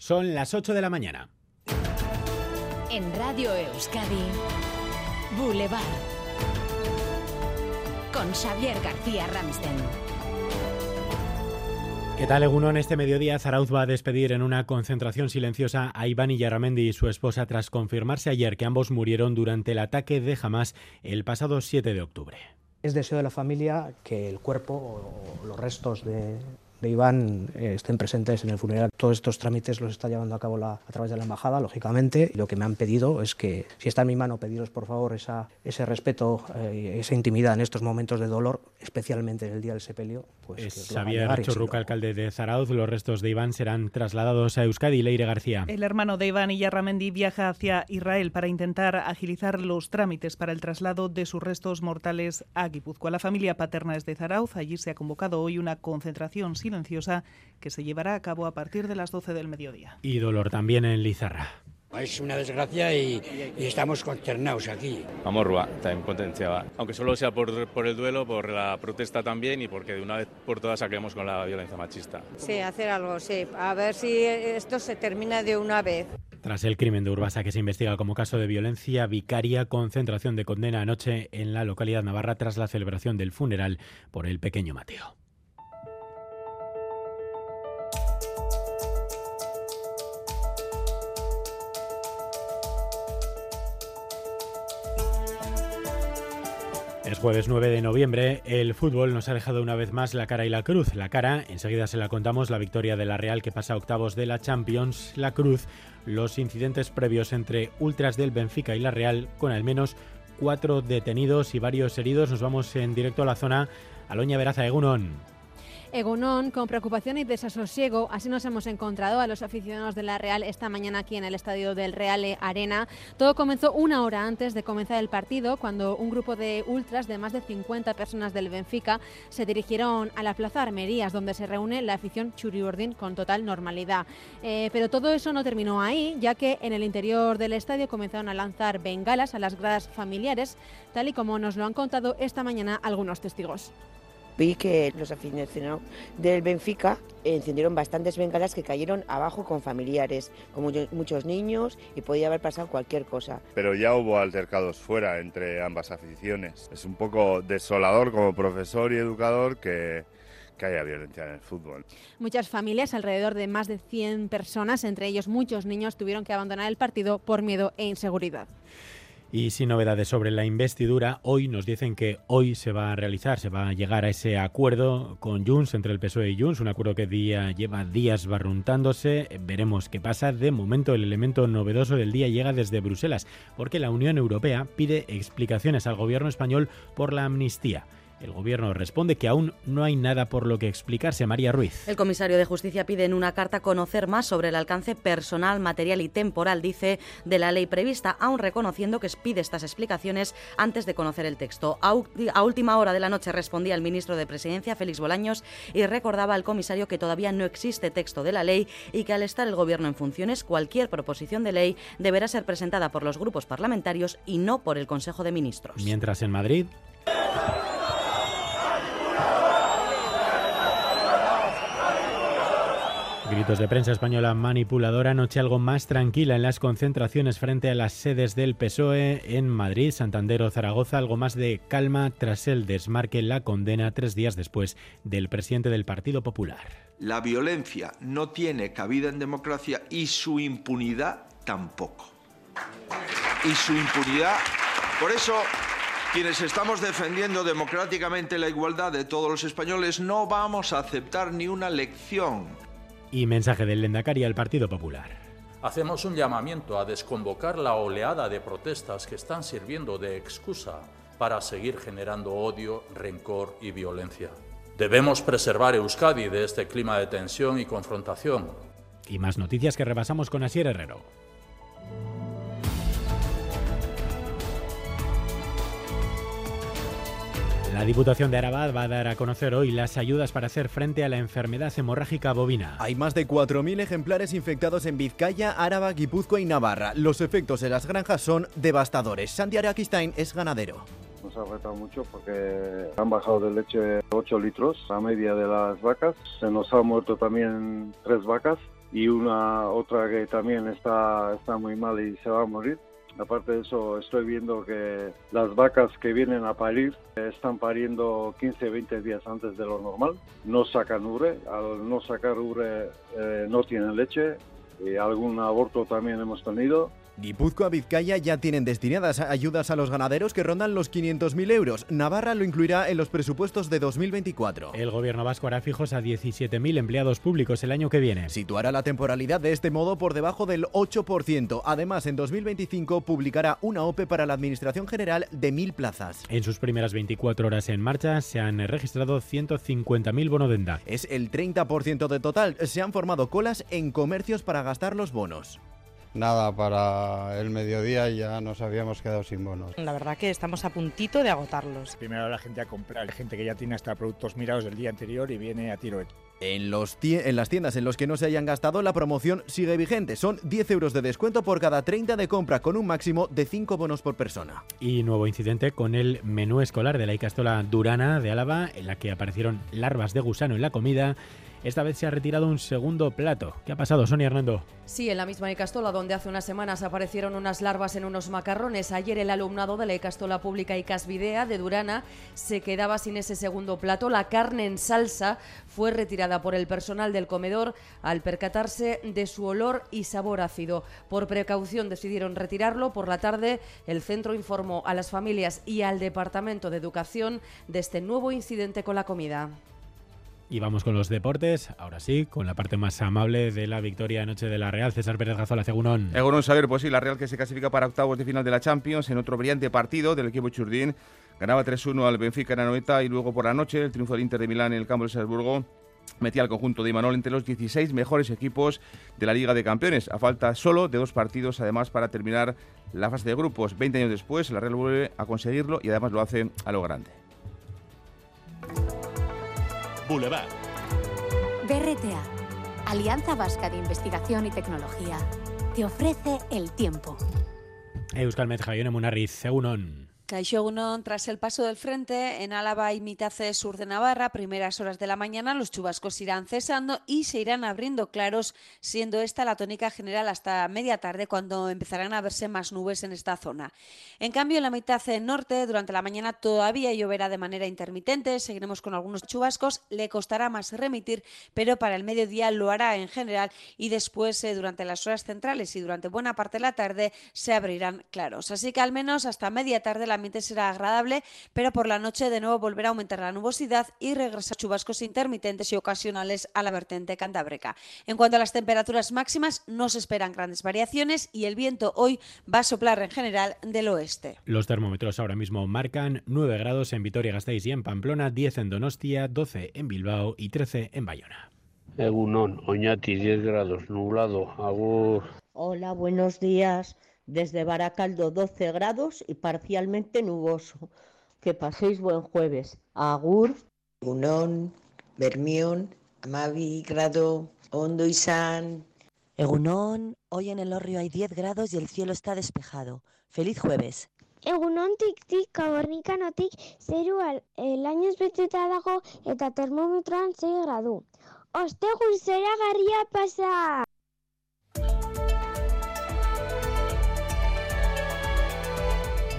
Son las 8 de la mañana. En Radio Euskadi, Boulevard. Con Xavier García Ramsten. ¿Qué tal, Egunon? Este mediodía Zarauz va a despedir en una concentración silenciosa a Iván Yaramendi y su esposa tras confirmarse ayer que ambos murieron durante el ataque de Hamas el pasado 7 de octubre. Es deseo de la familia que el cuerpo o los restos de, de Iván eh, estén presentes en el funeral. Todos estos trámites los está llevando a cabo la, a través de la embajada, lógicamente. Lo que me han pedido es que, si está en mi mano, pediros por favor esa, ese respeto, eh, esa intimidad en estos momentos de dolor, especialmente en el día del sepelio. Pues, es Xavier Churruca, alcalde de Zarauz. Los restos de Iván serán trasladados a Euskadi. Leire García. El hermano de Iván, Iyarramendi, viaja hacia Israel para intentar agilizar los trámites para el traslado de sus restos mortales a Guipúzcoa. La familia paterna es de Zarauz. Allí se ha convocado hoy una concentración silenciosa que se llevará a cabo a partir de las 12 del mediodía. Y dolor también en Lizarra. Es una desgracia y, y, estamos consternados aquí. Amorrua, también potenciaba. Aunque solo sea por, por, el duelo, por la protesta también y porque de una vez por todas saquemos con la violencia machista. Sí, hacer algo, sí. A ver si esto se termina de una vez. Tras el crimen de Urbasa que se investiga como caso de violencia vicaria, concentración de condena anoche en la localidad navarra tras la celebración del funeral por el pequeño Mateo. Es jueves 9 de noviembre. El fútbol nos ha dejado una vez más la cara y la cruz. La cara, enseguida se la contamos, la victoria de la Real que pasa a octavos de la Champions. La cruz, los incidentes previos entre ultras del Benfica y la Real, con al menos cuatro detenidos y varios heridos. Nos vamos en directo a la zona. Aloña Veraza, Egunon. Egunon, con preocupación y desasosiego, así nos hemos encontrado a los aficionados de la Real esta mañana aquí en el estadio del Real Arena. Todo comenzó una hora antes de comenzar el partido, cuando un grupo de ultras de más de 50 personas del Benfica se dirigieron a la Plaza Armerías, donde se reúne la afición Churiurdin con total normalidad. Eh, pero todo eso no terminó ahí, ya que en el interior del estadio comenzaron a lanzar bengalas a las gradas familiares, tal y como nos lo han contado esta mañana algunos testigos vi que los aficionados del Benfica encendieron bastantes bengalas que cayeron abajo con familiares, con muchos niños y podía haber pasado cualquier cosa. Pero ya hubo altercados fuera entre ambas aficiones. Es un poco desolador como profesor y educador que que haya violencia en el fútbol. Muchas familias, alrededor de más de 100 personas, entre ellos muchos niños, tuvieron que abandonar el partido por miedo e inseguridad. Y sin novedades sobre la investidura, hoy nos dicen que hoy se va a realizar, se va a llegar a ese acuerdo con Junts, entre el PSOE y Junts, un acuerdo que día, lleva días barruntándose. Veremos qué pasa. De momento, el elemento novedoso del día llega desde Bruselas, porque la Unión Europea pide explicaciones al gobierno español por la amnistía. El gobierno responde que aún no hay nada por lo que explicarse. María Ruiz. El comisario de Justicia pide en una carta conocer más sobre el alcance personal, material y temporal, dice, de la ley prevista, aún reconociendo que pide estas explicaciones antes de conocer el texto. A última hora de la noche respondía el ministro de Presidencia, Félix Bolaños, y recordaba al comisario que todavía no existe texto de la ley y que al estar el gobierno en funciones, cualquier proposición de ley deberá ser presentada por los grupos parlamentarios y no por el Consejo de Ministros. Mientras en Madrid. De prensa española manipuladora, noche algo más tranquila en las concentraciones frente a las sedes del PSOE en Madrid, Santander o Zaragoza, algo más de calma tras el desmarque, la condena tres días después del presidente del Partido Popular. La violencia no tiene cabida en democracia y su impunidad tampoco. Y su impunidad, por eso quienes estamos defendiendo democráticamente la igualdad de todos los españoles no vamos a aceptar ni una lección y mensaje del Lendakari al Partido Popular. Hacemos un llamamiento a desconvocar la oleada de protestas que están sirviendo de excusa para seguir generando odio, rencor y violencia. Debemos preservar Euskadi de este clima de tensión y confrontación. Y más noticias que repasamos con Asier Herrero. La Diputación de Arabad va a dar a conocer hoy las ayudas para hacer frente a la enfermedad hemorrágica bovina. Hay más de 4.000 ejemplares infectados en Vizcaya, Áraba, Guipúzcoa y Navarra. Los efectos en las granjas son devastadores. Santi Araquistain es ganadero. Nos ha retado mucho porque han bajado de leche 8 litros a media de las vacas. Se nos ha muerto también tres vacas y una otra que también está, está muy mal y se va a morir. Aparte de eso, estoy viendo que las vacas que vienen a parir eh, están pariendo 15, 20 días antes de lo normal. No sacan ure. Al no sacar ure eh, no tienen leche. Y algún aborto también hemos tenido. Guipúzcoa, Vizcaya ya tienen destinadas ayudas a los ganaderos que rondan los 500.000 euros. Navarra lo incluirá en los presupuestos de 2024. El gobierno vasco hará fijos a 17.000 empleados públicos el año que viene. Situará la temporalidad de este modo por debajo del 8%. Además, en 2025 publicará una OPE para la Administración General de 1.000 plazas. En sus primeras 24 horas en marcha se han registrado 150.000 bonodenda. Es el 30% de total. Se han formado colas en comercios para gastar los bonos nada, para el mediodía ya nos habíamos quedado sin bonos. La verdad que estamos a puntito de agotarlos. Primero la gente a comprar, hay gente que ya tiene hasta productos mirados del día anterior y viene a tiro. En, los en las tiendas en los que no se hayan gastado, la promoción sigue vigente. Son 10 euros de descuento por cada 30 de compra, con un máximo de 5 bonos por persona. Y nuevo incidente con el menú escolar de la Icastola Durana de Álava, en la que aparecieron larvas de gusano en la comida esta vez se ha retirado un segundo plato. ¿Qué ha pasado, Sonia Hernando? Sí, en la misma Icastola, donde hace unas semanas aparecieron unas larvas en unos macarrones. Ayer el alumnado de la Icastola Pública y Casvidea de Durana se quedaba sin ese segundo plato. La carne en salsa fue retirada por el personal del comedor al percatarse de su olor y sabor ácido. Por precaución decidieron retirarlo. Por la tarde, el centro informó a las familias y al Departamento de Educación de este nuevo incidente con la comida. Y vamos con los deportes, ahora sí, con la parte más amable de la victoria anoche de la Real. César Pérez Gazola, Egunon. Egunon, saber, pues sí, la Real que se clasifica para octavos de final de la Champions en otro brillante partido del equipo Churdín. Ganaba 3-1 al Benfica en Anoeta y luego por la noche el triunfo del Inter de Milán en el campo de Salzburgo metía al conjunto de Imanol entre los 16 mejores equipos de la Liga de Campeones, a falta solo de dos partidos además para terminar la fase de grupos. 20 años después, la Real vuelve a conseguirlo y además lo hace a lo grande. Boulevard. BRTA, Alianza Vasca de Investigación y Tecnología, te ofrece el tiempo. Euskal Medjaione Munarriz, Egunon. Caixogunon, tras el paso del frente en Álava y mitad sur de Navarra, primeras horas de la mañana, los chubascos irán cesando y se irán abriendo claros, siendo esta la tónica general hasta media tarde, cuando empezarán a verse más nubes en esta zona. En cambio, en la mitad norte, durante la mañana todavía lloverá de manera intermitente, seguiremos con algunos chubascos, le costará más remitir, pero para el mediodía lo hará en general y después, eh, durante las horas centrales y durante buena parte de la tarde, se abrirán claros. Así que al menos hasta media tarde la ambiente será agradable, pero por la noche de nuevo volverá a aumentar la nubosidad y regresar chubascos intermitentes y ocasionales a la vertiente cantábrica. En cuanto a las temperaturas máximas, no se esperan grandes variaciones y el viento hoy va a soplar en general del oeste. Los termómetros ahora mismo marcan 9 grados en Vitoria-Gasteiz y en Pamplona, 10 en Donostia, 12 en Bilbao y 13 en Bayona. Egunon, Oñati, 10 grados, nublado, agur. Hola, buenos días desde Baracaldo 12 grados y parcialmente nuboso. Que paséis buen jueves. Agur. Egunon, Bermión, Amavi, Grado, Hondo y San. Egunon, hoy en el Orrio hay 10 grados y el cielo está despejado. ¡Feliz jueves! Egunon tik-tik, kabornikanotik, zerual, el año betuta dago eta termometroan 6 gradu. Ostegun zera garria pasa!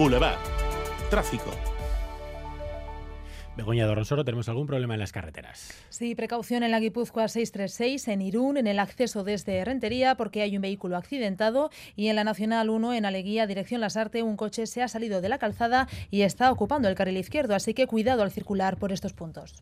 Boulevard. Tráfico. Begoña Dorronsoro, ¿tenemos algún problema en las carreteras? Sí, precaución en la Guipúzcoa 636, en Irún, en el acceso desde Rentería, porque hay un vehículo accidentado, y en la Nacional 1, en Aleguía, dirección Lasarte, un coche se ha salido de la calzada y está ocupando el carril izquierdo, así que cuidado al circular por estos puntos.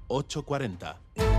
840.